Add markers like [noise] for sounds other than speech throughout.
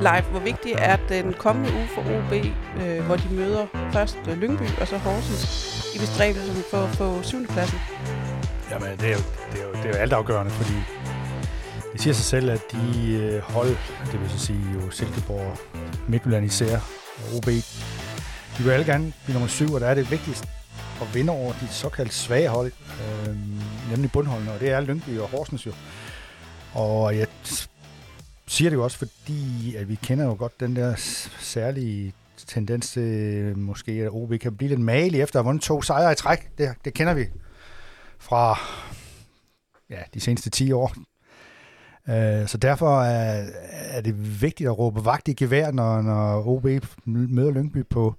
Leif, hvor vigtig er den kommende uge for OB, øh, hvor de møder først øh, Lyngby og så Horsens i bestræbelsen for at få 7. pladsen? Jamen, det er, jo, det, er jo, det er jo altafgørende, fordi det siger sig selv, at de øh, hold, det vil så sige jo Silkeborg, Midtjylland især og OB, de vil alle gerne blive nummer syv, og der er det vigtigst at vinde over de såkaldt svage hold, øh, nemlig bundholdene, og det er Lyngby og Horsens jo. Og jeg siger det jo også, fordi at vi kender jo godt den der særlige tendens til måske, at OB kan blive lidt malig efter at have vundet to sejre i træk. Det, det kender vi fra ja, de seneste 10 år. Uh, så derfor er, er det vigtigt at råbe vagt i gevær, når, når OB møder Lyngby på,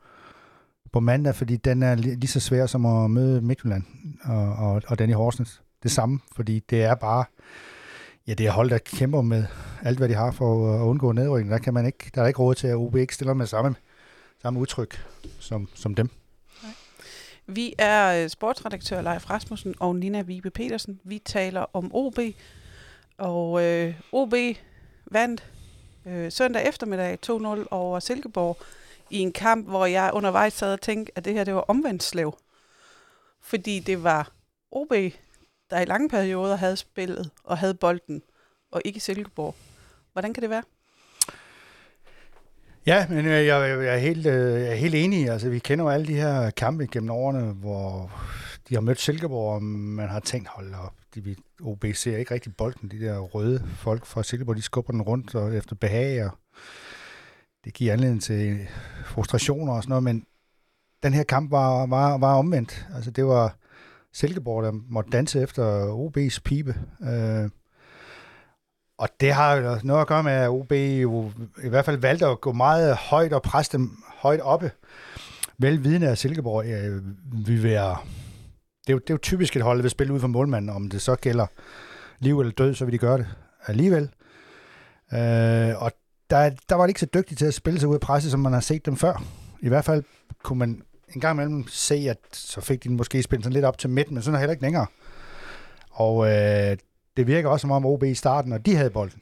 på mandag, fordi den er lige så svær som at møde Midtjylland og, og, og den i Horsens. Det samme, fordi det er bare Ja, det er hold, der kæmper med alt, hvad de har for at undgå nedrykning. Der, kan man ikke, der er ikke råd til, at OB ikke stiller med samme, samme udtryk som, som dem. Nej. Vi er øh, sportsredaktør Leif Rasmussen og Nina Vibe Petersen. Vi taler om OB, og øh, OB vandt øh, søndag eftermiddag 2-0 over Silkeborg i en kamp, hvor jeg undervejs sad og tænkte, at det her det var omvendt slev. Fordi det var OB, der i lange perioder havde spillet og havde bolden, og ikke Silkeborg. Hvordan kan det være? Ja, men jeg, jeg, jeg, er helt, øh, jeg er helt enig. Altså, vi kender jo alle de her kampe gennem årene, hvor de har mødt Silkeborg, og man har tænkt, hold op, de, OB ser ikke rigtig bolden. De der røde folk fra Silkeborg, de skubber den rundt og efter behag, og det giver anledning til frustrationer og sådan noget, men den her kamp var, var, var omvendt. Altså, det var Silkeborg, der måtte danse efter OB's pibe. Øh, og det har jo noget at gøre med, at OB jo i hvert fald valgte at gå meget højt og presse dem højt oppe. Velvidende af Silkeborg øh, vil være... Det er, jo, det er jo typisk et hold, der vil spille ud for målmanden. Om det så gælder liv eller død, så vil de gøre det alligevel. Øh, og der, der var de ikke så dygtige til at spille sig ud af presse, som man har set dem før. I hvert fald kunne man en gang imellem se, at så fik de måske spillet sådan lidt op til midten, men sådan er heller ikke længere. Og øh, det virker også som om OB i starten, når de havde bolden,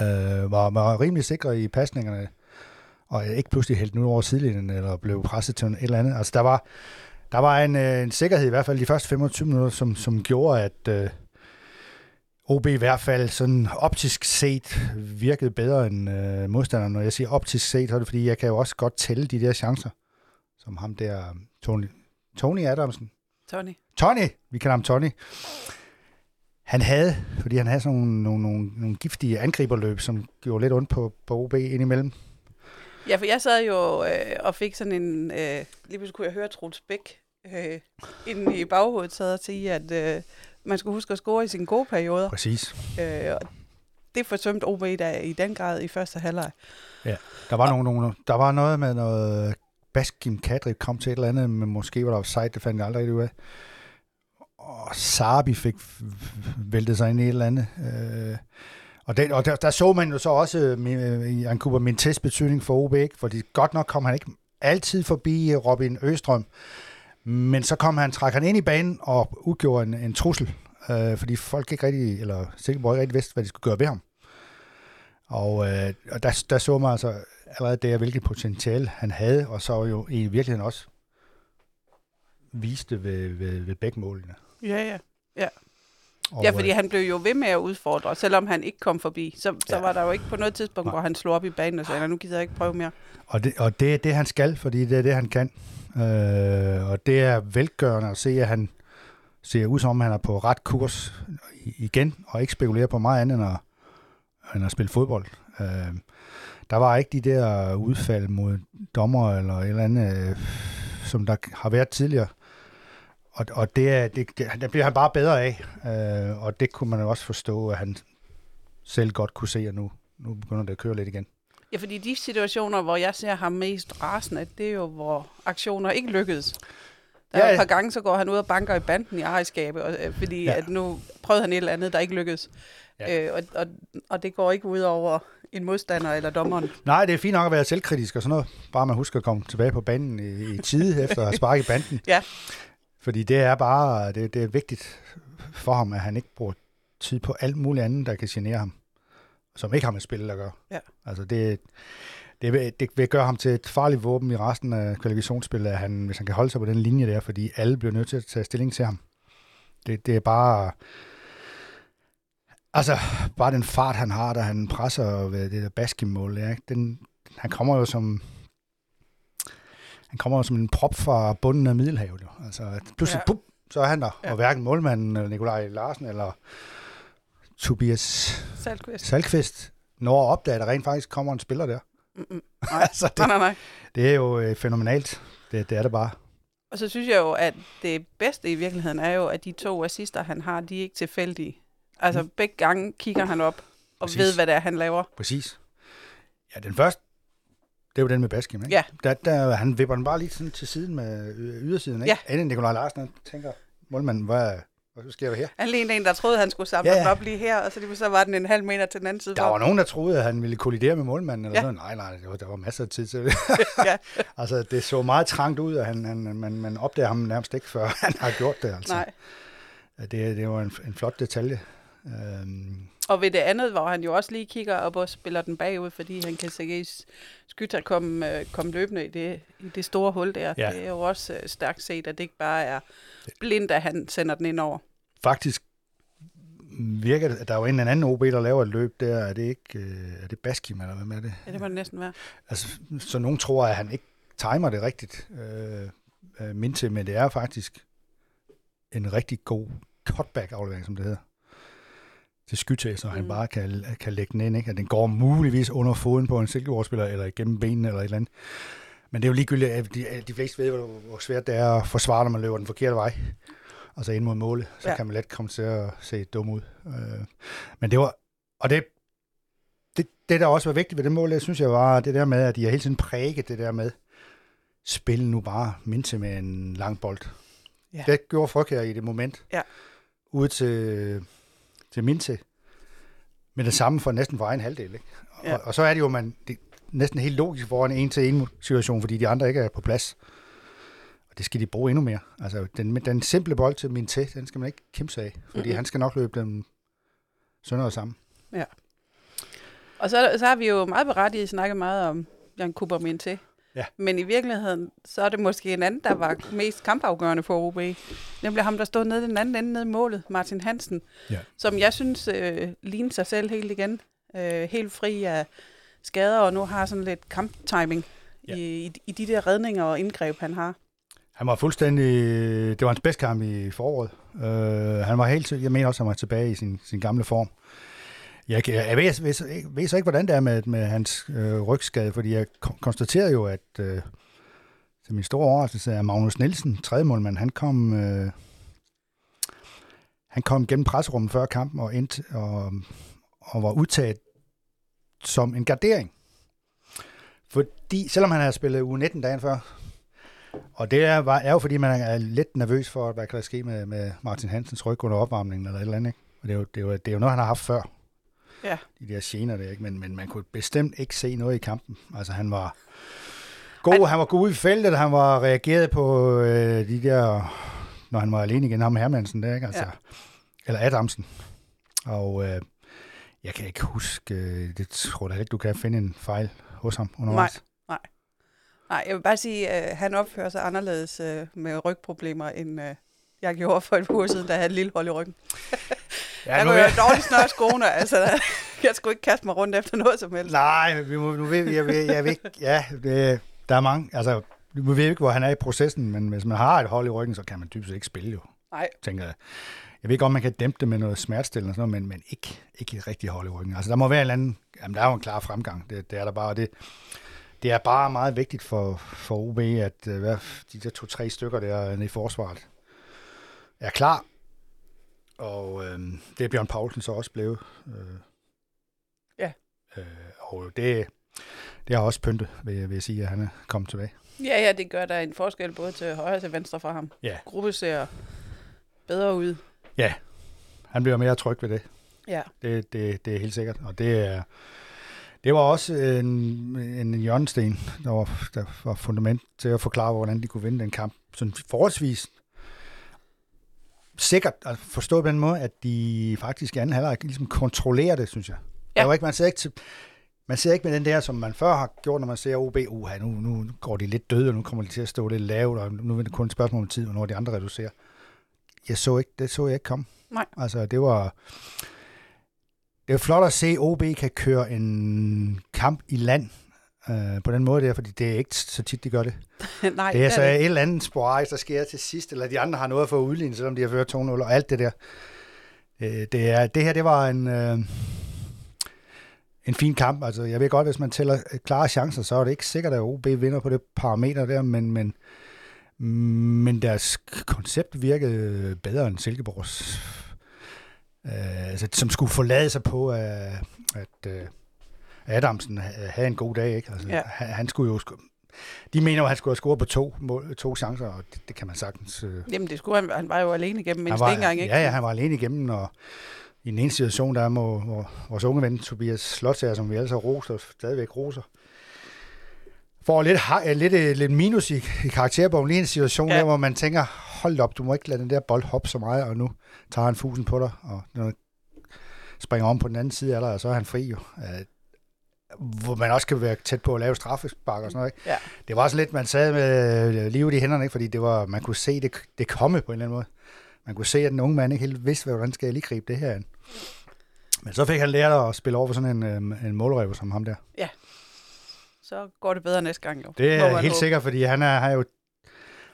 øh, var, var rimelig sikre i pasningerne, og ikke pludselig hældt nu over sidelinjen, eller blev presset til et eller andet. Altså der var, der var en, øh, en sikkerhed i hvert fald de første 25 minutter, som, som gjorde, at øh, OB i hvert fald sådan optisk set virkede bedre end øh, modstanderen. Når jeg siger optisk set, så er det fordi, jeg kan jo også godt tælle de der chancer som ham der, Tony, Tony Adamsen. Tony. Tony, vi kalder ham Tony. Han havde, fordi han havde sådan nogle, nogle, nogle, nogle giftige angriberløb, som gjorde lidt ondt på, på OB indimellem. Ja, for jeg sad jo øh, og fik sådan en, øh, lige pludselig kunne jeg høre Troels Bæk øh, inde i baghovedet sad og sige, at øh, man skulle huske at score i sine gode perioder. Præcis. Øh, og det forsømte OB der i den grad i første halvleg. Ja, der var, og, nogle, nogle, der var noget med noget Baskim Kadri kom til et eller andet, men måske var der offside, det fandt jeg aldrig ud af. Og Sabi fik væltet sig ind i et eller andet. Øh, og, det, og der, der, så man jo så også øh, i Ankuba min øh, testbetydning for OB, ikke? fordi godt nok kom han ikke altid forbi øh, Robin Østrøm, men så kom han, trak han ind i banen og udgjorde en, en trussel, øh, fordi folk ikke rigtig, eller Silkeborg ikke rigtig vidste, hvad de skulle gøre ved ham. Og, øh, og der, der så man altså allerede der, hvilket potentiale han havde, og så jo i virkeligheden også viste ved, ved, ved begge målene. Ja, ja. Ja. Og, ja, fordi øh, han blev jo ved med at udfordre, selvom han ikke kom forbi. Så, så ja. var der jo ikke på noget tidspunkt, hvor han slog op i banen og sagde, nu gider jeg ikke prøve mere. Og det, og det er det, han skal, fordi det er det, han kan. Øh, og det er velgørende at se, at han ser ud som om, han er på ret kurs igen, og ikke spekulerer på meget andet end at, end at spille fodbold. Øh, der var ikke de der udfald mod dommer eller et eller andet, øh, som der har været tidligere. Og, og det, er, det, det bliver han bare bedre af. Øh, og det kunne man jo også forstå, at han selv godt kunne se, at nu, nu begynder det at køre lidt igen. Ja, fordi de situationer, hvor jeg ser ham mest rasende, det er jo, hvor aktioner ikke lykkedes. Der ja, ja. et par gange, så går han ud og banker i banden i ejerskabet, og, øh, fordi ja. at nu prøvede han et eller andet, der ikke lykkedes. Ja. Øh, og, og, og det går ikke ud over en modstander eller dommeren. Nej, det er fint nok at være selvkritisk og sådan noget. Bare man husker at komme tilbage på banen i, i tide [laughs] efter at sparke i banden. ja. Fordi det er bare, det, det er vigtigt for ham, at han ikke bruger tid på alt muligt andet, der kan genere ham. som ikke har med spillet at gøre. Ja. Altså det, det, vil, det vil gøre ham til et farligt våben i resten af kvalifikationsspillet, at han, hvis han kan holde sig på den linje der, fordi alle bliver nødt til at tage stilling til ham. Det, det er bare... Altså, bare den fart, han har, da han presser ved det der basketmål, ja, den, han kommer jo som han kommer jo som en prop fra bunden af Middelhavet. Jo. Altså, pludselig, ja. Pup, så er han der. Ja. Og hverken målmanden, eller Nikolaj Larsen, eller Tobias Saltquist. Salkvist når at opdage, at der rent faktisk kommer en spiller der. Mm-mm. [laughs] altså, Nej, det, nej, nej. det er jo øh, fænomenalt. Det, det er det bare. Og så synes jeg jo, at det bedste i virkeligheden er jo, at de to assister, han har, de er ikke tilfældige. Altså Mm. begge gange kigger han op og Præcis. ved, hvad det er, han laver. Præcis. Ja, den første, det er jo den med Baskim, ikke? Ja. Der, der, han vipper den bare lige sådan til siden med ydersiden, ikke? Ja. Inden Nikolaj Larsen han tænker, målmanden, hvad, hvad sker der her? Lignede en, der troede, han skulle samle Ja, den op lige her, og så, lige så var den en halv meter til den anden side. Der var nogen, der troede, at han ville kollidere med målmanden, eller Ja. sådan Nej, nej, det var, der var masser af tid til det. [laughs] ja, [laughs] altså, det så meget trangt ud, og han, han, man, man opdager ham nærmest ikke, før [laughs] han har gjort det, altså. nej. Det, det var en, en flot detalje. Øhm, Og ved det andet, hvor han jo også lige kigger op og spiller den bagud, fordi han kan se Skytter komme, øh, komme løbende i det, i det store hul der. Ja. Det er jo også øh, stærkt set, at det ikke bare er blindt, at han sender den ind over. faktisk virker det, at der er jo en eller anden OB, der laver et løb der. Er det ikke øh, er det Baskim, eller hvad med det? Ja, det må det næsten være. Altså, så nogen tror, at han ikke timer det rigtigt, øh, øh, Minte, men det er faktisk en rigtig god cutback-aflevering, som det hedder, til skytag, så han Mm. bare kan, kan lægge den ind. Ikke? At den går muligvis under foden på en silkeborg eller igennem benene, eller et eller andet. Men det er jo ligegyldigt, at de, at de fleste ved, hvor, hvor svært det er at forsvare, når man løber den forkerte vej. Og så ind mod målet, så ja. Kan man let komme til at se dum ud. Øh, men det var, og det, det, det, der også var vigtigt ved det mål, det synes jeg var det der med, at de har hele tiden præget det der med, spil nu bare Minte med en lang bold. Ja. Det gjorde Fryg her i det moment. Ja. Ude til, til Minte. Med det samme for næsten for egen halvdel. Ikke? Og, Ja. og, så er det jo man, det, er næsten helt logisk for en en-til-en situation, fordi de andre ikke er på plads. Og det skal de bruge endnu mere. Altså, den, den simple bold til Minte, den skal man ikke kæmpe sig af, fordi Mhm. mm-hmm. han skal nok løbe dem sønder og sammen. Og så, så har vi jo meget berettiget snakket meget om Jan Kubermin til. Ja. Men i virkeligheden, så er det måske en anden, der var mest kampafgørende for OB. Nemlig ham, der stod nede den anden ende nede i målet, Martin Hansen. Ja. Som jeg synes øh, lignede sig selv helt igen. Øh, helt fri af skader, og nu har sådan lidt kamptiming Ja. i, i, i de der redninger og indgreb, han har. Han var fuldstændig... Det var hans bedste kamp i foråret. Uh, han var helt... Jeg mener også, at han var tilbage i sin, sin gamle form. Jeg, jeg, ved, jeg, ved, jeg ved så ikke, hvordan det er med, med hans øh, rygskade, fordi jeg konstaterer jo, at øh, til min store overraskelse er Magnus Nielsen, tredje målmand, han kom, øh, han kom gennem presserummet før kampen og, endte, og, og var udtaget som en gardering. Fordi, selvom han havde spillet u 19 dagen før, og det er, var, er jo fordi, man er lidt nervøs for, hvad kan der ske med, med Martin Hansens ryg under opvarmningen eller et eller andet. Ikke? Og det er, jo, det, er jo, det er jo noget, han har haft før. Ja. De der gener der, ikke? Men, men man kunne bestemt ikke se noget i kampen. Altså han var god, han var god i feltet, han var reageret på øh, de der, når han var alene igen, ham Hermansen der, ikke? Altså, Ja. Eller Adamsen. Og øh, jeg kan ikke huske, øh, det tror jeg ikke, du kan finde en fejl hos ham undervejs. Nej, jeg vil bare sige, at øh, han opfører sig anderledes øh, med rygproblemer, end øh, jeg gjorde for et par uger siden, da jeg havde et lille hold i ryggen. [laughs] Ja, jeg nu jo dårligt [laughs] snøre skoene, altså jeg skulle ikke kaste mig rundt efter noget som helst. Nej, vi må, nu ved vi, jeg, jeg ved ikke, ja, det, der er mange, altså, nu ved ikke, hvor han er i processen, men hvis man har et hold i ryggen, så kan man typisk ikke spille jo, Nej, tænker jeg. Jeg ved ikke, om man kan dæmpe det med noget smertestillende og sådan noget, men, men ikke, ikke et rigtigt hold i ryggen. Altså, der må være en eller anden, jamen, der er jo en klar fremgang, det, det er der bare, og det, det er bare meget vigtigt for, for OB, at øh, hvad, de der to-tre stykker der nede i forsvaret er klar, og øh, det er Bjørn Paulsen så også blevet. Øh, Ja. Øh, og det, det har også pyntet, vil jeg, vil jeg sige, at han er kommet tilbage. ja, ja, det gør der en forskel både til højre og til venstre for ham. Ja. Gruppe ser bedre ud. Han bliver mere tryg ved det. Ja, Det, det, det er helt sikkert. Og det er, det var også en, en hjørnesten, der var, der var fundament til at forklare, hvordan de kunne vinde den kamp. Sådan forholdsvis sikkert at forstå på den måde, at de faktisk i anden halvleg ligesom kontrollerer det, synes jeg. Ja. Der var ikke, man sidder ikke til, man sidder ikke med den der, som man før har gjort, når man ser OB. Uh, nu, nu går de lidt døde, og nu kommer de til at stå lidt lavt, og nu er det kun et spørgsmål om tid, hvornår de andre reducerer. Jeg så ikke, det så jeg ikke komme. Nej. Altså, det var... Det er flot at se, at OB kan køre en kamp i land øh, på den måde der, fordi det er ikke så tit, de gør det. [laughs] Nej, Det er så det. et eller andet sporadisk, der sker til sidst, eller de andre har noget at få udlignet, selvom de har ført 2-0 og alt det der. Øh, Det, er, det her, det var en, øh, en fin kamp. Altså, jeg ved godt, hvis man tæller øh, klare chancer, så er det ikke sikkert, at OB vinder på det parameter der, men, men, men deres koncept virkede bedre end Silkeborgs. Øh, altså, som skulle forlade sig på, at, at øh, Adamsen havde en god dag. Ikke? Altså, Ja. han, han skulle jo de mener jo, at han skulle have scoret på to, mål, to chancer, og det, det kan man sagtens... Øh, Jamen, det skulle han, han var jo alene igennem en han var, engang, ikke? Ja, ja, han var alene igennem, og i den ene situation, der må hvor, vores unge ven Tobias Slotsager, som vi alle så roser, stadigvæk roser, får lidt, ha- lidt, øh, lidt minus i, i karakterbogen. Lige en situation, Ja. der, hvor man tænker, hold op, du må ikke lade den der bold hoppe så meget, og nu tager han fusen på dig, og når springer om på den anden side af dig, og så er han fri jo. Hvor man også kan være tæt på at lave straffespark og sådan noget. Ikke? Ja. Det var også lidt, man sad med øh, livet i hænderne, ikke? fordi det var, man kunne se det, det komme på en eller anden måde. Man kunne se, at den unge mand ikke helt vidste, hvordan skal jeg lige gribe det her an. Men så fik han lært at spille over for sådan en, øh, en målrev som ham der. Så går det bedre næste gang, jo. Det er helt sikkert, fordi han er, har jo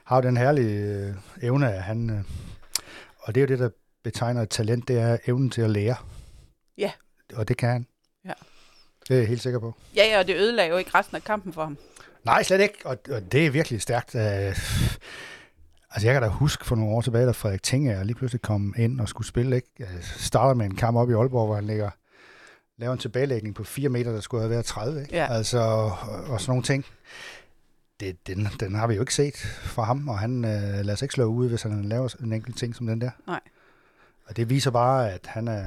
har jo den herlige øh, evne, at han, øh, og det er jo det, der betegner et talent, det er evnen til at lære. Ja. Og det kan han. Det er jeg helt sikker på. Ja, ja, og det ødelagde jo ikke resten af kampen for ham. Nej, slet ikke, og, og det er virkelig stærkt. Øh, altså, jeg kan da huske for nogle år tilbage, da Frederik Tinger lige pludselig kom ind og skulle spille, ikke? Jeg starter med en kamp op i Aalborg, hvor han ligger, laver en tilbagelægning på 4 meter, der skulle have været 30, ikke? Ja. Altså, og, og sådan nogle ting. Det, den, den har vi jo ikke set fra ham, og han øh, lader sig ikke slå ud, hvis han laver en enkelt ting som den der. Nej. Og det viser bare, at han er...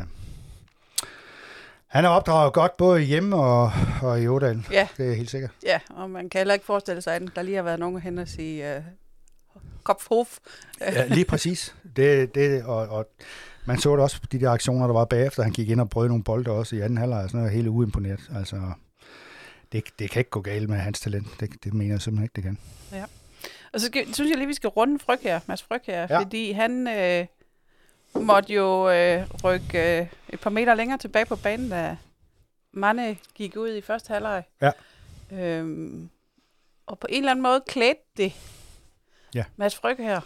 Han er opdraget godt både hjemme og, og i Ådalen. Ja. Det er helt sikkert. Ja, og man kan heller ikke forestille sig, at der lige har været nogen hen og sige, uh, Kopfhof. Ja, lige præcis. Det, det, og, og man så det også på de der aktioner, der var bagefter. Han gik ind og brød nogle bolde også i anden halvleg, og sådan noget helt uimponeret. Altså, det, det kan ikke gå galt med hans talent. Det, det mener jeg simpelthen ikke, det kan. Og så skal, synes jeg lige, vi skal runde Fryg her, Mads Fryg her, Ja. ja. fordi han øh, måtte jo øh, rykke øh, et par meter længere tilbage på banen, da Mane gik ud i første halvleg. Ja. Øhm, og på en eller anden måde klædte det Ja. Mads Fryg her.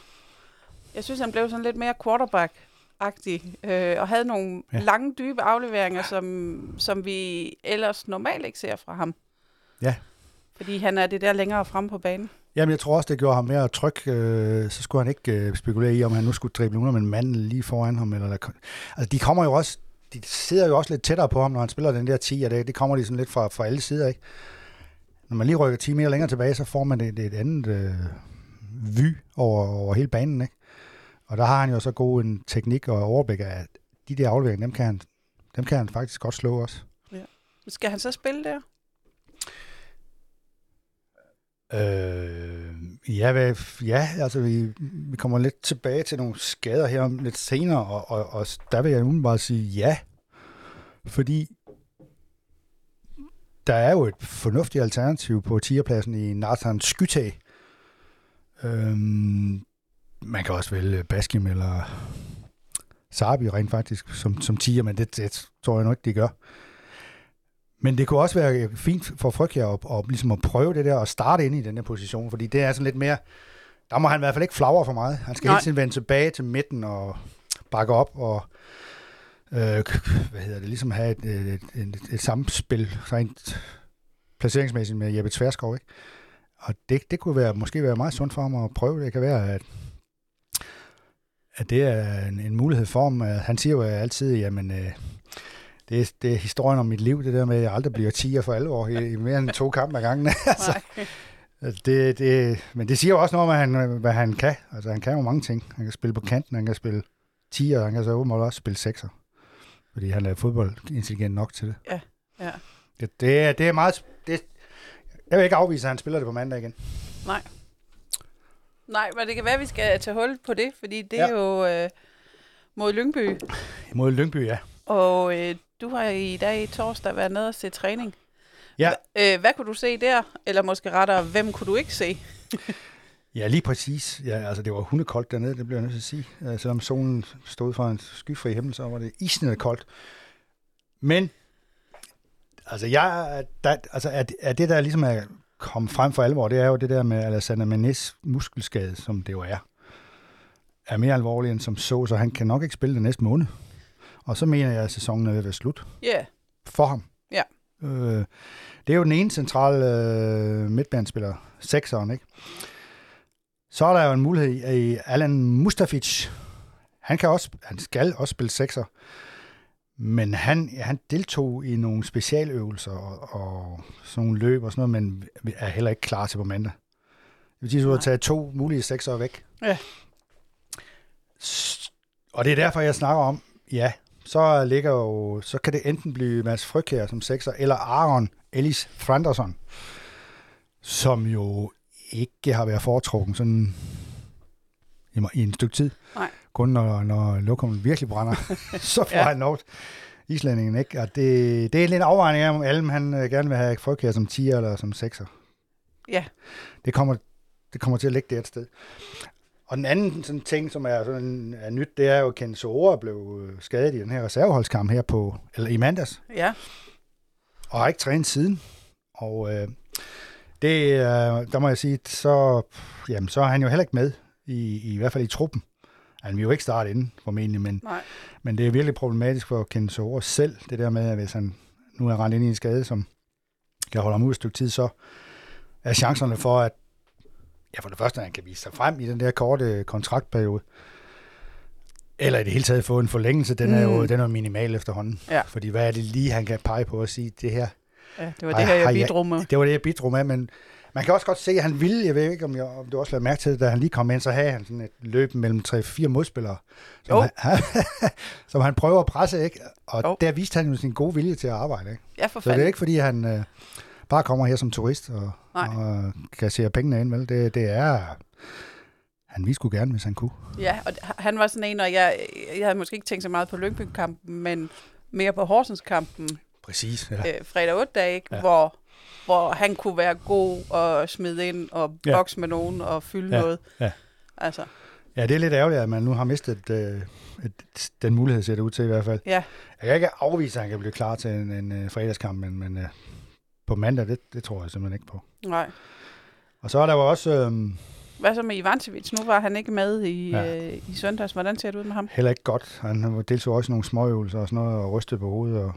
Jeg synes, han blev sådan lidt mere quarterback-agtig, øh, og havde nogle ja. lange, dybe afleveringer, som, som vi ellers normalt ikke ser fra ham. Ja. Fordi han er det der længere frem på banen. Jamen, jeg tror også, det gjorde ham mere tryg. Øh, så skulle han ikke øh, spekulere i, om han nu skulle drible under med en mand lige foran ham. Eller der, altså, de kommer jo også, de sidder jo også lidt tættere på ham, når han spiller den der 10, og det, det kommer de sådan lidt fra, fra alle sider, ikke? Når man lige rykker 10 meter længere tilbage, så får man et, et andet øh, vy over, over hele banen, ikke? Og der har han jo så god en teknik og overblik af, at de der afleveringer, dem kan han, dem kan han faktisk godt slå også. Skal han så spille der? Øh, ja, hvad, ja, altså vi, vi kommer lidt tilbage til nogle skader her om lidt senere, og, og, og der vil jeg nu bare sige ja, fordi der er jo et fornuftigt alternativ på tierpladsen i Nathan Skytag. Øhm, man kan også vælge Baskim eller Sabi rent faktisk som, som tier, men det, det tror jeg nok ikke, de gør. Men det kunne også være fint for Frygtjær at, at, ligesom at prøve det der og starte ind i den her position, fordi det er sådan lidt mere, der må han i hvert fald ikke flagre for meget. Han skal Nej. hele tiden vende tilbage til midten og bakke op og øh, hvad hedder det, ligesom have et, et, et, et, et samspil rent placeringsmæssigt med Jeppe Tverskov, ikke? Og det, det kunne være, måske være meget sundt for ham at prøve. Det kan være, at, at det er en, en mulighed for ham. Han siger jo altid, jamen, øh, det, er, det er historien om mit liv, det der med, at jeg aldrig bliver 10 for alvor i, i mere end to kampe ad gangen. [laughs] altså, Nej. det, det, men det siger jo også noget om, hvad han, hvad han kan. Altså, han kan jo mange ting. Han kan spille på kanten, han kan spille 10, og han kan så åbenbart også spille 6'er. Fordi han er fodboldintelligent nok til det. Ja. Det, det, er, det er meget... Det, jeg vil ikke afvise, at han spiller det på mandag igen. Nej, men det kan være, at vi skal tage hul på det, fordi det Ja. er jo øh, mod Lyngby. Mod Lyngby, ja. Og øh, du har i dag torsdag været nede og se træning. Ja. Hva- øh, hvad kunne du se der? Eller måske rettere, hvem kunne du ikke se? Ja, lige præcis. Ja, altså, det var hundekoldt dernede, det bliver jeg nødt til at sige. Uh, selvom solen stod for en skyfri himmel, så var det isnende koldt. Men, altså, jeg, der, altså er, er det, der ligesom er kommet frem for alvor, det er jo det der med Alassane Menes muskelskade, som det jo er, er mere alvorlig end som så, så han kan nok ikke spille det næste måned. Og så mener jeg, at sæsonen er ved at være slut Ja, yeah. for ham. Ja. Øh, det er jo den ene centrale øh, midtbanespiller, sekseren, ikke? Så er der jo en mulighed i Alan Mustafic. Han, kan også, han skal også spille sekser. Men han, ja, han deltog i nogle specialøvelser og, og sådan nogle løb og sådan noget, men er heller ikke klar til på mandag. Det vil sige, at du har taget to mulige sekser væk. Ja. Og det er derfor, jeg snakker om, ja, så ligger jo, så kan det enten blive Mads Frygkjær som sekser, eller Aaron Ellis Thranderson, som jo ikke har været foretrukken sådan i, en stykke tid. Nej. Kun når, når lokummet virkelig brænder, [laughs] så får Ja. han lov islændingen, ikke? Og det, det er lidt afvejning af, om Alm han øh, gerne vil have Frygkjær som 10 eller som 6'er. Ja. Det kommer, det kommer til at ligge det et sted. Og den anden sådan ting, som er, sådan, er nyt, det er jo, at Ken Sora blev øh, skadet i den her reserveholdskamp her på, eller i mandags, ja. og har ikke trænet siden. Og øh, det, øh, der må jeg sige, så, jamen, så er han jo heller ikke med, i, i hvert fald i truppen. Han vil jo ikke starte inden, formentlig, men, Nej. men det er virkelig problematisk for Ken Sora selv, det der med, at hvis han nu er rendt ind i en skade, som kan holde ham ud et stykke tid, så er chancerne for, at ja, for det første, at han kan vise sig frem i den der korte kontraktperiode, eller i det hele taget få en forlængelse, den er jo Mm. den er minimal efterhånden. Ja. Fordi hvad er det lige, han kan pege på at sige, det her, ja, det var det her, jeg bidrog med. det var det, jeg bidrog med, men man kan også godt se, at han ville, jeg ved ikke, om, jeg, om du også lagde mærke til det, da han lige kom ind, så havde han sådan et løb mellem 3-4 modspillere, som, Jo. han, [laughs] som han prøver at presse, ikke? Og Jo. der viste han jo sin gode vilje til at arbejde, ikke? Ja, for Så det er fanden. ikke, fordi han øh, bare kommer her som turist og, Nej. og kasserer pengene ind, vel? Det, det er... Han ville sgu gerne, hvis han kunne. Ja, og han var sådan en, og jeg, jeg havde måske ikke tænkt så meget på Lyngby-kampen, men mere på Horsens-kampen Præcis, ja. øh, fredag 8 dage, ikke? Ja. Hvor, hvor han kunne være god og smide ind og Ja. bokse med nogen og fylde Ja, noget. ja. Altså, Ja, det er lidt ærgerligt, at man nu har mistet øh, et, den mulighed, ser det ud til i hvert fald. ja, Jeg kan ikke afvise, at han kan blive klar til en, en uh, fredagskamp, men, men uh, på mandag, det, det tror jeg simpelthen ikke på. nej. Og så er der jo også øh, Hvad så med Ivancevic? Nu var han ikke med i, Ja. øh, i søndags. Hvordan ser det ud med ham? heller ikke godt. Han deltog også i nogle småøvelser og sådan noget, og rystet på hovedet, og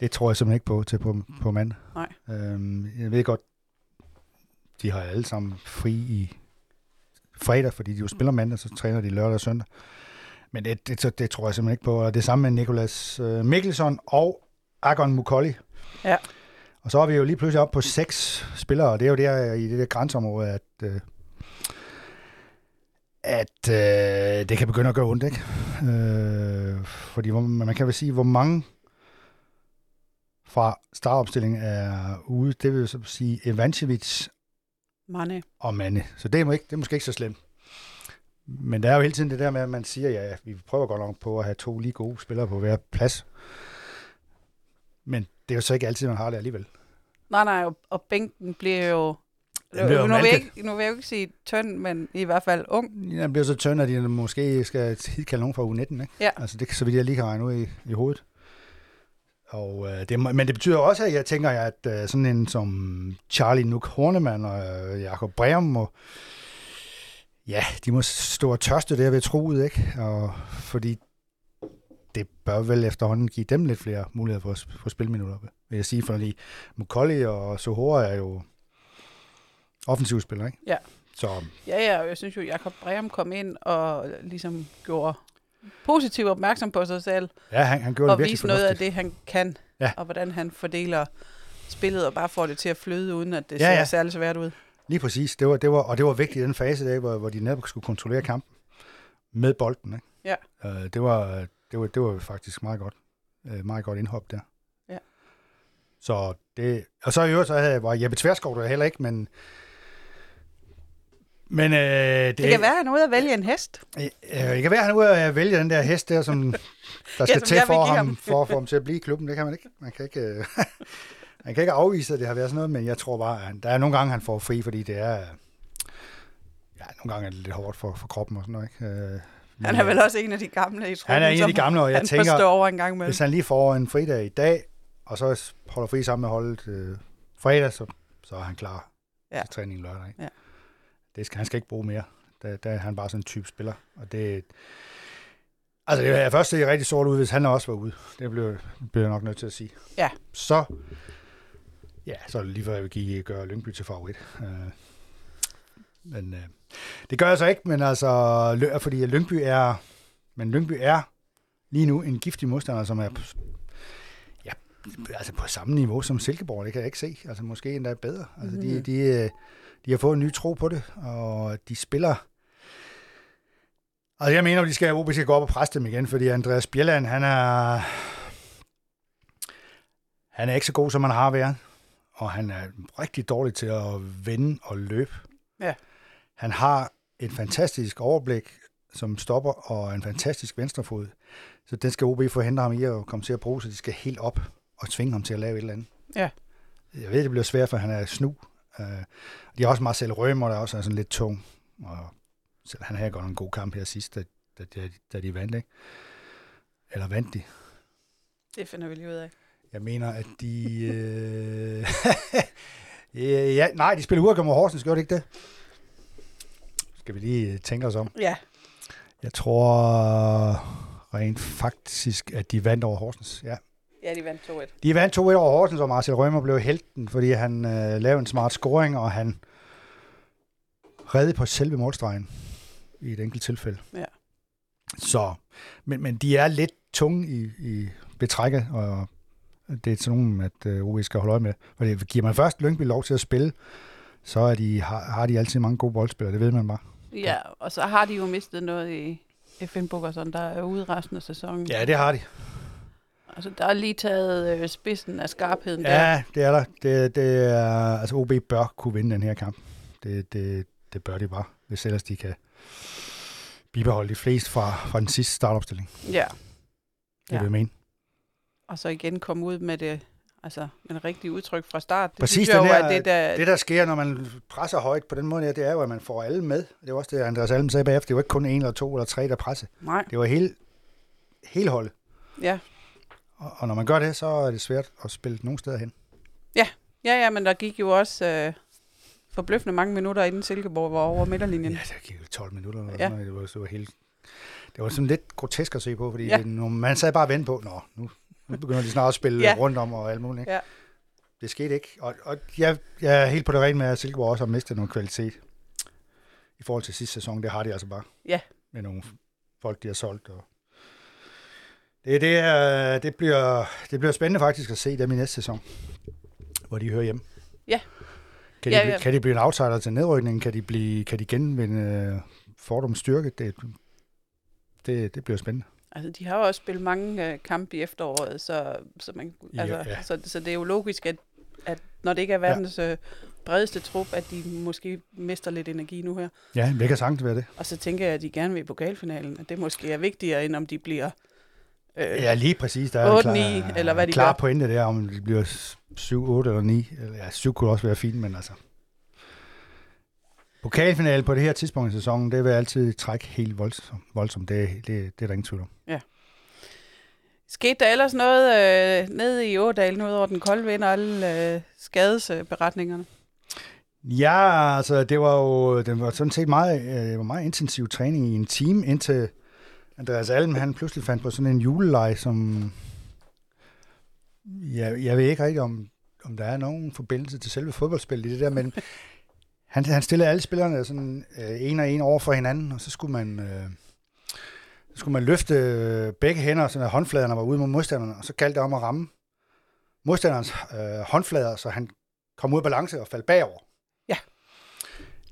det tror jeg simpelthen ikke på til på, på mandag. Nej. Øhm, jeg ved godt, de har alle sammen fri i fredag, fordi de jo spiller mandag, så træner de lørdag og søndag. Men det, det, det, det tror jeg simpelthen ikke på. Og det samme med Nikolas øh, Mikkelsen og Agon Mukolli. Ja. Og så er vi jo lige pludselig oppe på seks spillere, og det er jo der i det der grænseområde, at, øh, at øh, det kan begynde at gøre ondt, ikke? Øh, fordi hvor, man kan vel sige, hvor mange fra startopstillingen er ude, det vil jo så sige Evancevic Mane. og Mane. Så det er, må ikke, det er måske ikke så slemt. Men der er jo hele tiden det der med, at man siger, ja, vi prøver godt nok på at have to lige gode spillere på hver plads. Men det er jo så ikke altid, man har det alligevel. Nej, nej, og, og bænken bliver jo... Den bliver jo nu, vil jeg ikke, nu vil jeg jo ikke sige tynd, men i hvert fald ung. Den bliver så tynd, at de måske skal hidkalde nogen fra U19, ikke? Ja. Altså det så vidt jeg lige kan regne ud i, i hovedet. Og, øh, det, men det betyder også, at jeg tænker, at øh, sådan en som Charlie Nuke Hornemann og øh, Jakob Breum må, ja, de må stå og tørste der ved troet, ikke? Og, fordi det bør vel efterhånden give dem lidt flere muligheder for, at- for spilminutter, vil jeg sige, fordi Mukolli og Sohora er jo offensivspillere, ikke? Ja. Så Ja, ja, og jeg synes jo, Jakob Breum kom ind og ligesom gjorde positiv opmærksom på sig selv, ja, han, han gjorde og det virkelig vise noget af det, han kan, Ja. og hvordan han fordeler spillet, og bare får det til at flyde, uden at det Ja, ser ja. særlig svært ud. Lige præcis. Det var, det var, og det var vigtigt i den fase, der, hvor, hvor de netop skulle kontrollere kampen med bolden. Ikke? Ja. Uh, det, var, det, var, det var faktisk meget godt. Uh, meget godt indhop der. Ja. Så det, og så i øvrigt, så havde, var Jeppe Tverskov der heller ikke, men Men øh, det, Det kan være, at han er ude at vælge en hest. Øh, det kan være, at han er ude at vælge den der hest der, som [laughs] der skal som til for ham, ham. for at få ham til at blive i klubben. Det kan man ikke. Man kan ikke, øh, [laughs] man kan ikke afvise, at det har været sådan noget, men jeg tror bare, at han, der er nogle gange, han får fri, fordi det er... Ja, nogle gange er det lidt hårdt for, for kroppen og sådan noget, ikke? Han er vel også en af de gamle i truppen, Han er en af de gamle, og jeg tænker, forstår over en gang imellem. hvis han lige får en fridag i dag, og så holder fri sammen med holdet øh, fredag, så, så er han klar Ja. ja. til træning lørdag. Ikke? Ja. Det skal, han skal ikke bruge mere. Der, der er han bare sådan en type spiller. Og det, altså, det er først se rigtig sort ud, hvis han også var ude. Det bliver, bliver jeg nok nødt til at sige. Ja. Så, ja, så er det lige før, jeg vil give, gøre Lyngby til favorit. Øh, men øh, det gør jeg så ikke, men altså, fordi Lyngby er, men Lyngby er lige nu en giftig modstander, som er på, ja, altså på samme niveau som Silkeborg, det kan jeg ikke se. Altså måske endda bedre. Altså de, Mhm. de, øh, de har fået en ny tro på det, og de spiller... Altså jeg mener, at de skal, OB skal gå op og presse dem igen, fordi Andreas Bjelland, han er... Han er ikke så god, som han har været, og han er rigtig dårlig til at vende og løbe. Ja. Han har et fantastisk overblik som stopper og en fantastisk venstrefod. Så den skal OB forhindre ham i at komme til at bruge, så de skal helt op og tvinge ham til at lave et eller andet. Ja. Jeg ved, det bliver svært, for han er snu. Uh, de har også Marcel Rømer, der også er sådan lidt tung. Og selv han havde godt en god kamp her sidst, da, da, da, da de vandt, ikke? Eller vandt de. Det finder vi lige ud af. Jeg mener, at de... Øh... [laughs] ja, nej, de spiller uafgjort mod Horsens, gjorde de ikke det? Skal vi lige tænke os om. Ja, Jeg tror rent faktisk, at de vandt over Horsens. Ja. ja de vandt 2-1. De vandt 2-1 over Horsens, og Marcel Rømer blev helten, fordi han øh, lavede en smart scoring, og han redde på selve målstregen i et enkelt tilfælde. Ja. Så, men, men de er lidt tunge i, i betrækket, og det er sådan nogen, at øh, OB skal holde øje med. Fordi giver man først Lyngby lov til at spille, så er de, har, har de altid mange gode boldspillere, det ved man bare. Ja, og så har de jo mistet noget i og sådan, der er ude resten af sæsonen. Ja, det har de. Altså, der er lige taget øh, spidsen af skarpheden der. Ja, det er der. Det, det er, altså OB bør kunne vinde den her kamp. Det, det, det bør de bare, hvis ellers de kan bibeholde de fleste fra, fra den sidste startopstilling. ja. Det Ja. vil jeg mene. Og så igen komme ud med det, altså, med det rigtige udtryk fra start. Det Præcis, jo, der- at det der... Det, der sker, når man presser højt på den måde, det er jo, at man får alle med. Det var også det, Andreas Alm sagde bagefter. Det var ikke kun en eller to eller tre, der presse. Nej, Det var hele, hele holdet. ja. Og, og når man gør det, så er det svært at spille nogen steder hen. Ja, ja, men der gik jo også øh, forbløffende mange minutter, inden Silkeborg var over midterlinjen. Ja, det gik jo 12 minutter. Eller Ja. ja. noget. Det, var, det, var helt, det var sådan lidt grotesk at se på, fordi Ja. ja. det, nu, man sad bare og vente på, nå, nu, nu begynder de snart at spille Ja. rundt om og alt muligt. Ikke? Ja. Det skete ikke. Og, og jeg, jeg er helt på det rene med, at Silkeborg også har mistet noget kvalitet i forhold til sidste sæson. Det har de altså bare. Ja. Med nogle folk, de har solgt. Og det, det, er, det, bliver, det bliver spændende faktisk at se dem i næste sæson, hvor de hører hjem. Ja. Kan de, Ja, blive- ja. kan de blive en outsider til nedrykningen? Kan de, blive, kan de genvinde øh, Fordums styrke? Det, det, det bliver spændende. Altså, de har jo også spillet mange øh, kampe i efteråret, så, så, man, Ja, altså, ja. så, så det er jo logisk, at, at når det ikke er verdens øh, bredeste trup, at de måske mister lidt energi nu her. Ja, det kan sagtens være det. Og så tænker jeg, at de gerne vil i pokalfinalen, at det måske er vigtigere, end om de bliver... Øh, Ja, lige præcis. Der er 8, en 9, eller hvad de klar gør. pointe der, om det bliver 7, 8 eller 9. Eller, ja, 7 kunne også være fint, men altså... Pokalfinale på det her tidspunkt i sæsonen, det vil altid trække helt voldsomt. voldsomt. Det, det, det er der ingen tvivl om. Skete der ellers noget øh, nede i Ådal, nu ud over den kolde vind og alle øh, skadesberetningerne? Ja, altså det var jo det var sådan set meget, øh, var meget intensiv træning i en team, indtil Andreas Alm, han pludselig fandt på sådan en juleleg, som jeg, jeg ved ikke rigtig, om, om der er nogen forbindelse til selve fodboldspillet i det der, men han, han stillede alle spillerne sådan øh, en og en over for hinanden, og så skulle man, øh, så skulle man løfte øh, begge hænder, så håndfladerne var ude mod modstanderne, og så galt det om at ramme modstanderens øh, håndflader, så han kom ud af balance og faldt bagover. Ja.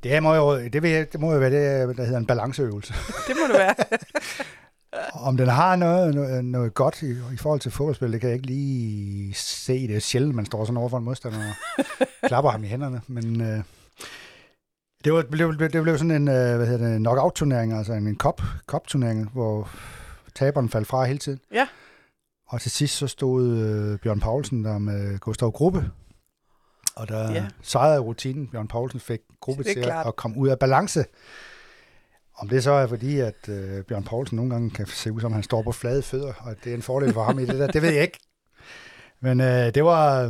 Det, her må jo, det, vil, det må jo være det, der hedder en balanceøvelse. [laughs] Det må det være. [laughs] Om den har noget, noget, noget godt i, i forhold til fodboldspil, det kan jeg ikke lige se. Det er sjældent, man står sådan over for en modstander og [laughs] klapper ham i hænderne. Men øh, Det, var, blev, det blev sådan en øh, hvad hedder det, knockout-turnering, altså en cup, cup-turnering, hvor taberen faldt fra hele tiden. Ja. Og til sidst så stod øh, Bjørn Poulsen der med Gustav Gruppe, og der Ja. sejrede rutinen. Bjørn Poulsen fik Gruppe Det til klart. at komme ud af balance. Om det så er fordi, at øh, Bjørn Poulsen nogle gange kan se ud som, han står på flade fødder, og det er en fordel for ham i det der, det ved jeg ikke. Men øh, det, var,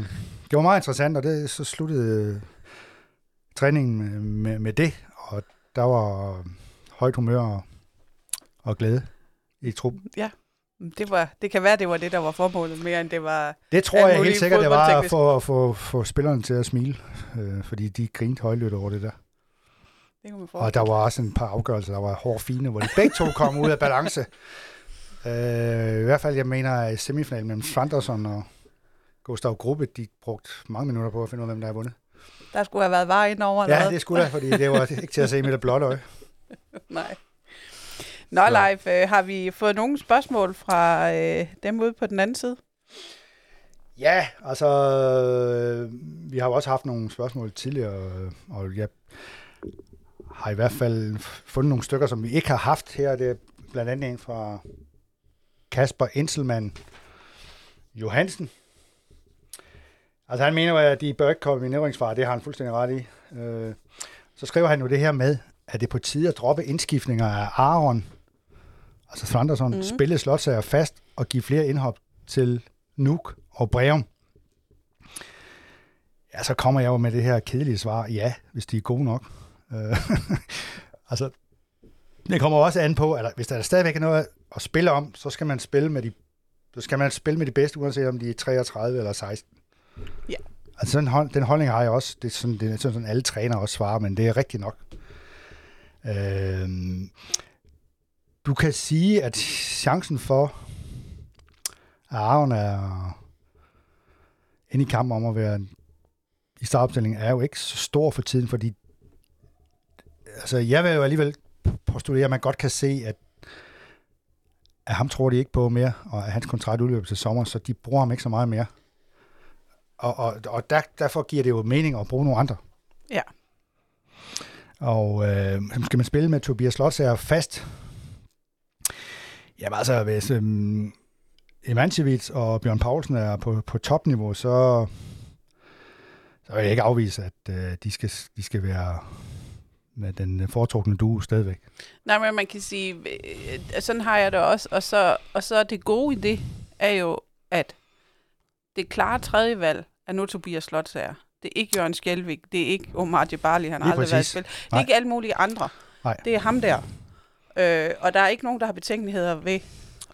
det var meget interessant, og det så sluttede træningen med, med, med det, og der var højt humør og, og glæde i truppen. Det, var, det kan være, det var det, der var formålet, mere end det var... Det tror jeg helt sikkert, det var at fodboldteknisk. få, få, spillerne til at smile, øh, fordi de grinte højlydt over det der. Det kunne man Og der var også en par afgørelser, der var hårde fine, hvor de begge to kom ud af balance. [laughs] Øh, I hvert fald, jeg mener, at semifinalen mellem Fanderson og Gustav Gruppe, de brugte mange minutter på at finde ud af, hvem der har vundet. Der skulle have været vej ind over. eller Ja, det skulle da, fordi det var ikke til at se med det blotte øje. [laughs] Nej. Nå, Så- Leif, øh, har vi fået nogle spørgsmål fra øh, dem ude på den anden side? Ja, altså, øh, vi har jo også haft nogle spørgsmål tidligere, øh, og jeg har i hvert fald fundet nogle stykker, som vi ikke har haft her. Det er blandt andet en fra Kasper Inselmann Johansen. Altså han mener, at de bør ikke komme i nedrykningsfare. Det har han fuldstændig ret i. Øh, Så skriver han jo det her med, at det er på tide at droppe indskiftninger af Aaron, altså Thunderson, Mhm. mm. spille slotsager fast og give flere indhop til Nuuk og Breum. Ja, så kommer jeg jo med det her kedelige svar. Ja, hvis de er gode nok. Øh, [laughs] altså, det kommer også an på, at hvis der stadigvæk er noget at spille om, så skal man spille med de, så skal man spille med de bedste, uanset om de er 33 eller 16. Ja. Altså, den, hold, den holdning har jeg også. Det er sådan, det er sådan, sådan alle trænere også svarer, men det er rigtigt nok. Øhm, du kan sige, at chancen for, at Aaron er inde i kampen om at være i startopstillingen, er jo ikke så stor for tiden, fordi altså, jeg vil jo alligevel postulere, at man godt kan se, at, at ham tror de ikke på mere, og at hans kontrakt udløber til sommer, så de bruger ham ikke så meget mere. Og, og, og der, derfor giver det jo mening at bruge nogle andre. Ja. Og øh, skal man spille med Tobias Slotsager fast? Jamen altså, hvis øhm, Ivancevic og Bjørn Poulsen er på, på topniveau, så, så vil jeg ikke afvise, at øh, de, skal, de skal være med den foretrukne duo stadigvæk. Nej, men man kan sige, øh, sådan har jeg det også. Og så, og så det gode i det er jo, at det klare tredje valg er nu Tobias Slotsager. Det er ikke Jørgen Skjelvik, det er ikke Omar Djibali, han har aldrig været i præcis. spil. Det er Nej. ikke alle mulige andre. Nej. Det er ham der. Øh, og der er ikke nogen, der har betænkeligheder ved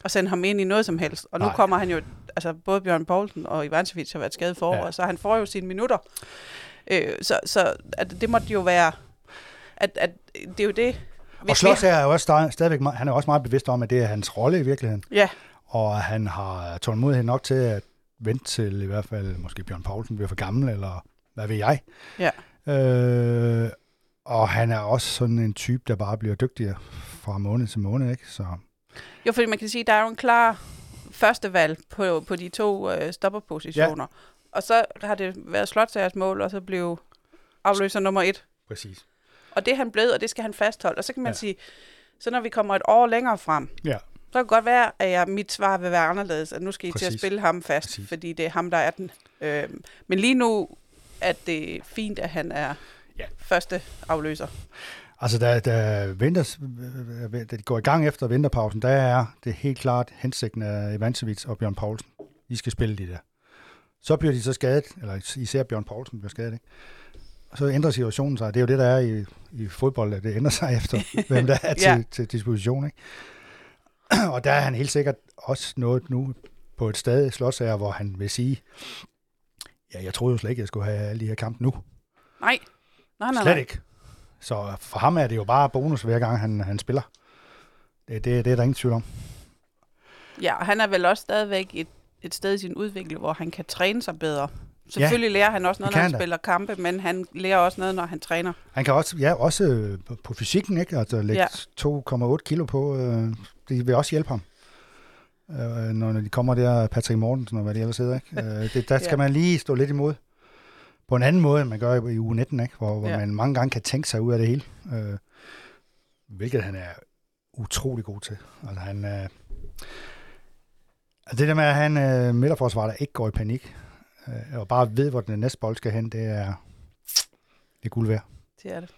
at sende ham ind i noget som helst. Og nu Nej. kommer han jo, altså både Bjørn Poulsen og Ivancevic har været skadet for, Ja. så han får jo sine minutter. Øh, så så at det måtte jo være, at, at det er jo det. Og Slotsager er jo også stadig- stadigvæk, han er også meget bevidst om, at det er hans rolle i virkeligheden. Ja, Og han har tålmodighed nok til at vente til i hvert fald, måske Bjørn Poulsen bliver for gammel, eller hvad ved jeg. Ja. Øh, og han er også sådan en type, der bare bliver dygtigere fra måned til måned, ikke? Så Jo, fordi man kan sige, at der er jo en klar første valg på, på de to øh, stopperpositioner. Ja. Og så har det været Slotsagers mål, og så blev afløser nummer et. præcis. Og det er han blevet, og det skal han fastholde. Og så kan man ja. sige, så når vi kommer et år længere frem, Ja. Så kan det godt være, at jeg, mit svar vil være anderledes, at nu skal I til at Præcis. spille ham fast, Præcis. fordi det er ham, der er den. Øh, men lige nu er det fint, at han er Ja. første afløser. Altså, da, da, vinters, da de går i gang efter vinterpausen, der er det helt klart hensigten af Ivancevic og Bjørn Poulsen. De skal spille de der. Så bliver de så skadet, eller især Bjørn Poulsen bliver skadet, ikke? Og så ændrer situationen sig. Det er jo det, der er i, i fodbold, at det ændrer sig [laughs] efter, hvem der er til, Ja. til disposition. Ikke? [clears throat] Og der er han helt sikkert også nået nu på et sted slåsager, hvor han vil sige, ja, jeg troede jo slet ikke, jeg skulle have alle de her kampe nu. Nej, nej, nej. Slet ikke. Så for ham er det jo bare bonus hver gang, han, han spiller. Det, det, det er der ingen tvivl om. Ja, og han er vel også stadigvæk et, et sted i sin udvikling, hvor han kan træne sig bedre. Selvfølgelig lærer han også noget, når han han spiller kampe, men han lærer også noget, når han træner. Han kan også, ja, også øh, på, fysikken, ikke? Altså lægge Ja. 2,8 kilo på. Øh, det vil også hjælpe ham. Øh, når, de kommer der, Patrick Mortensen og hvad det ellers hedder, ikke? Øh, det, der [laughs] skal Ja. man lige stå lidt imod på en anden måde, end man gør i uge 19, ikke? hvor, hvor Ja. ja. man mange gange kan tænke sig ud af det hele. Øh, hvilket han er utrolig god til. Altså han, øh, altså det der med at have en øh, midterforsvar, der ikke går i panik, øh, og bare ved, hvor den næste bold skal hen, det er, det er guld værd. Det er det.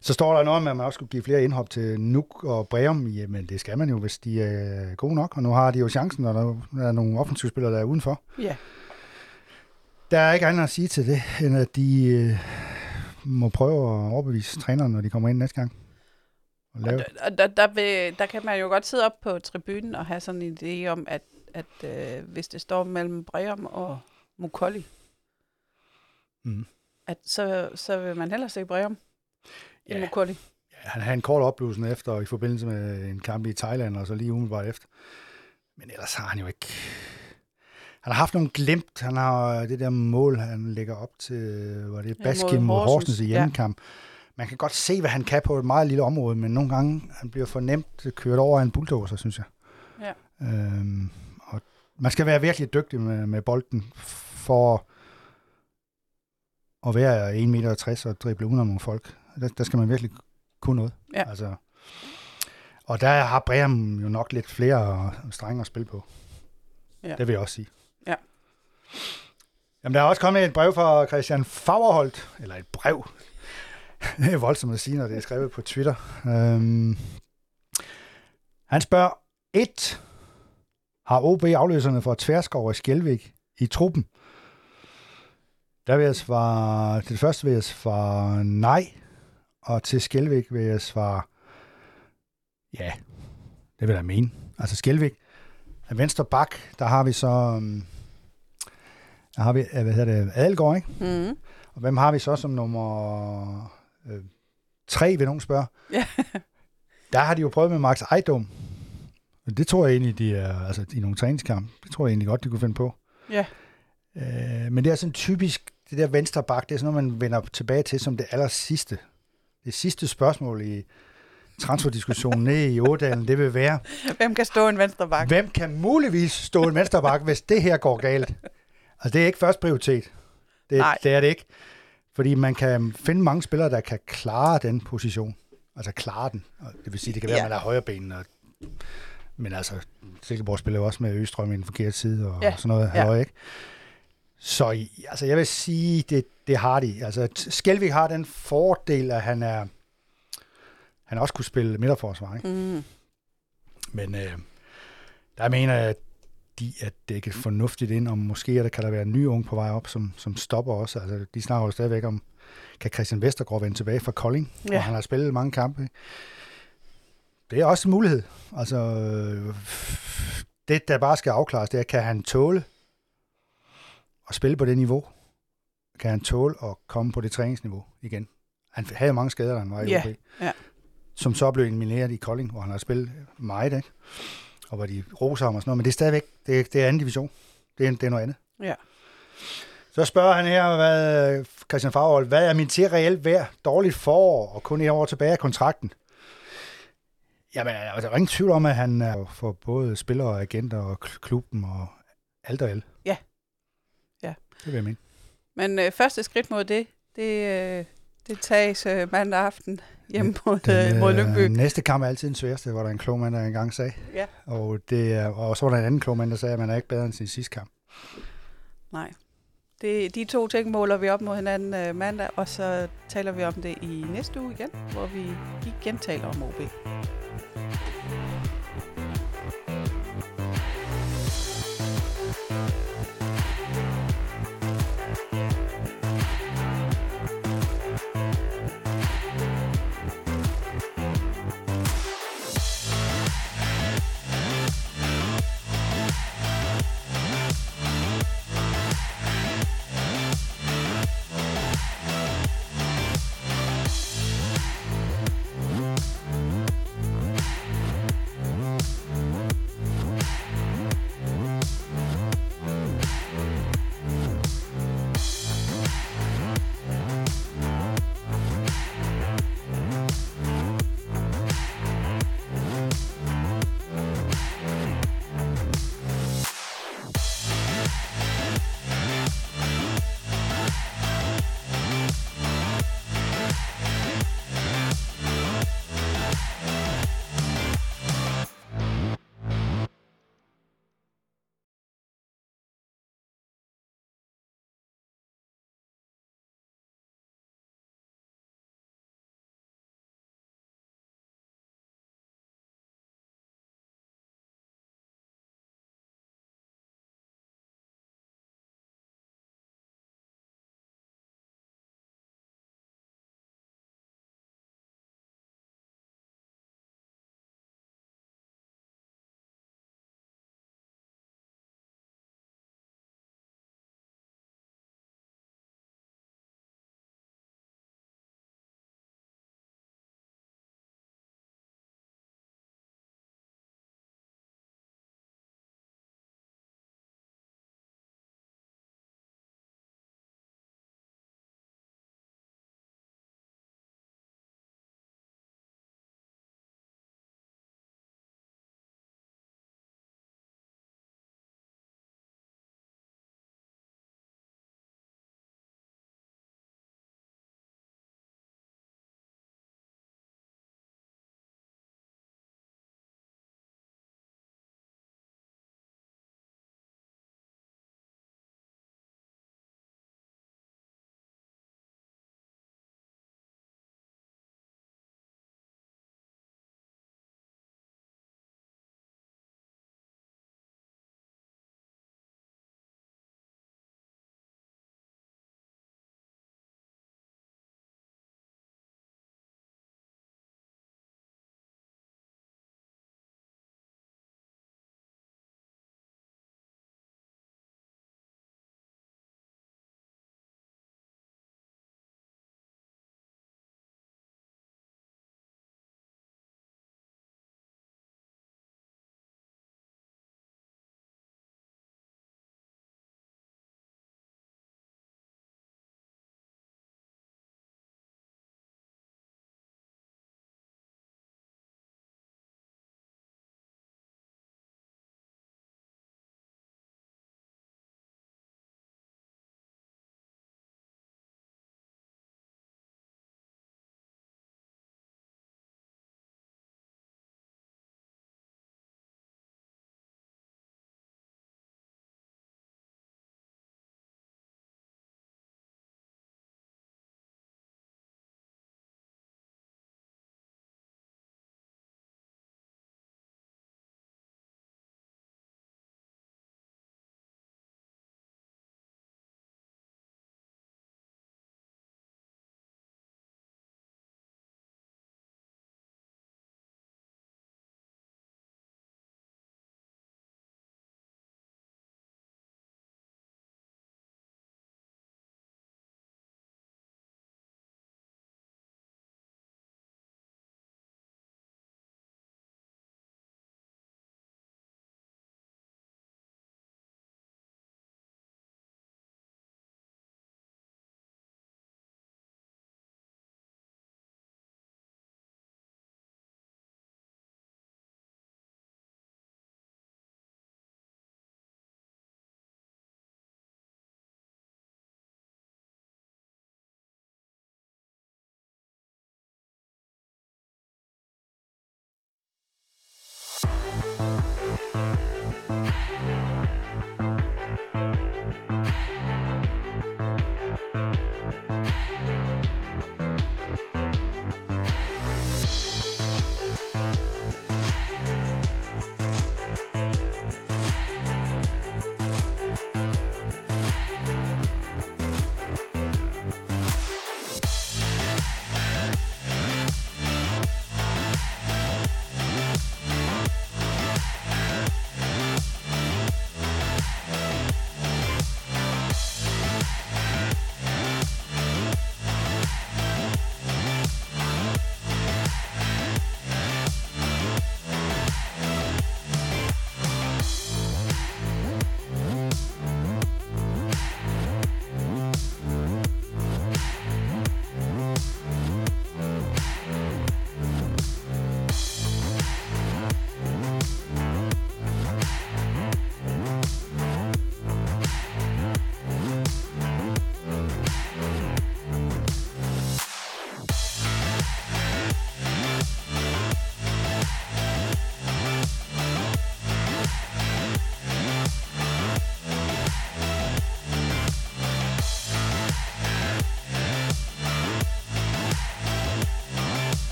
Så står der noget med, at man også skulle give flere indhop til Nuk og Breum. Jamen, det skal man jo, hvis de er gode nok. Og nu har de jo chancen, og der er nogle offensivspillere, der er udenfor. Ja. Der er ikke andet at sige til det, end at de øh, må prøve at overbevise træneren, når de kommer ind næste gang. Og Og lave. der, og der, der, vil, der kan man jo godt sidde op på tribunen og have sådan en idé om, at, at øh, hvis det står mellem Breum og Mukolli, Mm. at så, så vil man hellere se Breum end Ja. Mukolli. Ja, han havde en kort oplevelse efter i forbindelse med en kamp i Thailand, og så lige umiddelbart efter. Men ellers har han jo ikke... Han har haft nogle glemt. Han har det der mål, han lægger op til, var det Ja, mod Horsens, i ja. hjemmekamp. Man kan godt se, hvad han kan på et meget lille område, men nogle gange han bliver for nemt kørt over af en bulldozer, synes jeg. Ja. Øhm, og man skal være virkelig dygtig med, med bolden for at være 1,60 meter og drible under nogle folk. Der, der skal man virkelig kunne noget. Ja. Altså, og der har Breum jo nok lidt flere strenge at spille på. Ja. Det vil jeg også sige. Ja. Jamen, der er også kommet et brev fra Christian Fagerholt, eller et brev. Det er voldsomt at sige, når det er skrevet på Twitter. Øhm, han spørger, 1. Har OB afløserne for Tverskov og Skjelvik i truppen? Der vil jeg svare, til det første vil jeg svare nej, og til Skjelvik vil jeg svare ja, det vil jeg mene. Altså Skjelvik, af venstre bak, der har vi så, um, der har vi, hvad hedder det, Adelgaard, ikke? Mm. Og hvem har vi så som nummer øh, tre, vil nogen spørge? Der har de jo prøvet med Max Ejdom. Det tror jeg egentlig, de er, altså i nogle træningskamp, det tror jeg egentlig godt, de kunne finde på. Ja. Øh, men det er sådan typisk, det der venstre bak, det er sådan noget, man vender tilbage til som det aller sidste. Det sidste spørgsmål i transferdiskussionen nede i Ådalen, det vil være, Hvem kan stå en venstre bak? Hvem kan muligvis stå en venstre bak, hvis det her går galt? Altså, det er ikke først prioritet. Det, Nej. det er det ikke. Fordi man kan finde mange spillere, der kan klare den position. Altså klare den. Det vil sige, det kan være, Ja. at man har højre ben. Og, men altså, Silkeborg spiller jo også med Østrøm i den forkerte side og, Ja. sådan noget. Ja. Ja. Ikke? Så altså, jeg vil sige, det, det har de. Altså, Skelvik har den fordel, at han er han også kunne spille midterforsvar. Ikke? Mm. Men øh, der mener jeg, at de at dække fornuftigt ind, om måske er der, kan der være en ny ung på vej op, som, som stopper også. Altså, de snakker jo stadigvæk om, kan Christian Vestergaard vende tilbage fra Kolding, ja. Hvor han har spillet mange kampe. Det er også en mulighed. Altså, øh, det, der bare skal afklares, det er, kan han tåle at spille på det niveau? Kan han tåle at komme på det træningsniveau igen? Han havde jo mange skader, da han var i Ja, OB. ja. Som så blev elimineret i Kolding, hvor han har spillet meget, ikke? og hvor de roser ham og sådan noget, men det er stadigvæk, det er, det er anden division. Det er, det er noget andet. Ja. Så spørger han her, hvad, Christian Faghold, hvad er min til reelt værd? Dårligt forår og kun et år tilbage af kontrakten. Jamen, altså, der er ingen tvivl om, at han er for både spillere og agenter og kl- klubben og alt og alt. Ja. Det vil jeg mene. Men øh, første skridt mod det, det, øh, det tages øh, mandag aften hjemme mod, Den, øh, mod øh, Lyngby. Næste kamp er altid den sværeste, var der en klog mand, der engang sagde. Ja. Og, det, og så var der en anden klog mand, der sagde, at man er ikke bedre end sin sidste kamp. Nej. Det, de to ting måler vi op mod hinanden øh, mandag, og så taler vi om det i næste uge igen, hvor vi igen taler om OB.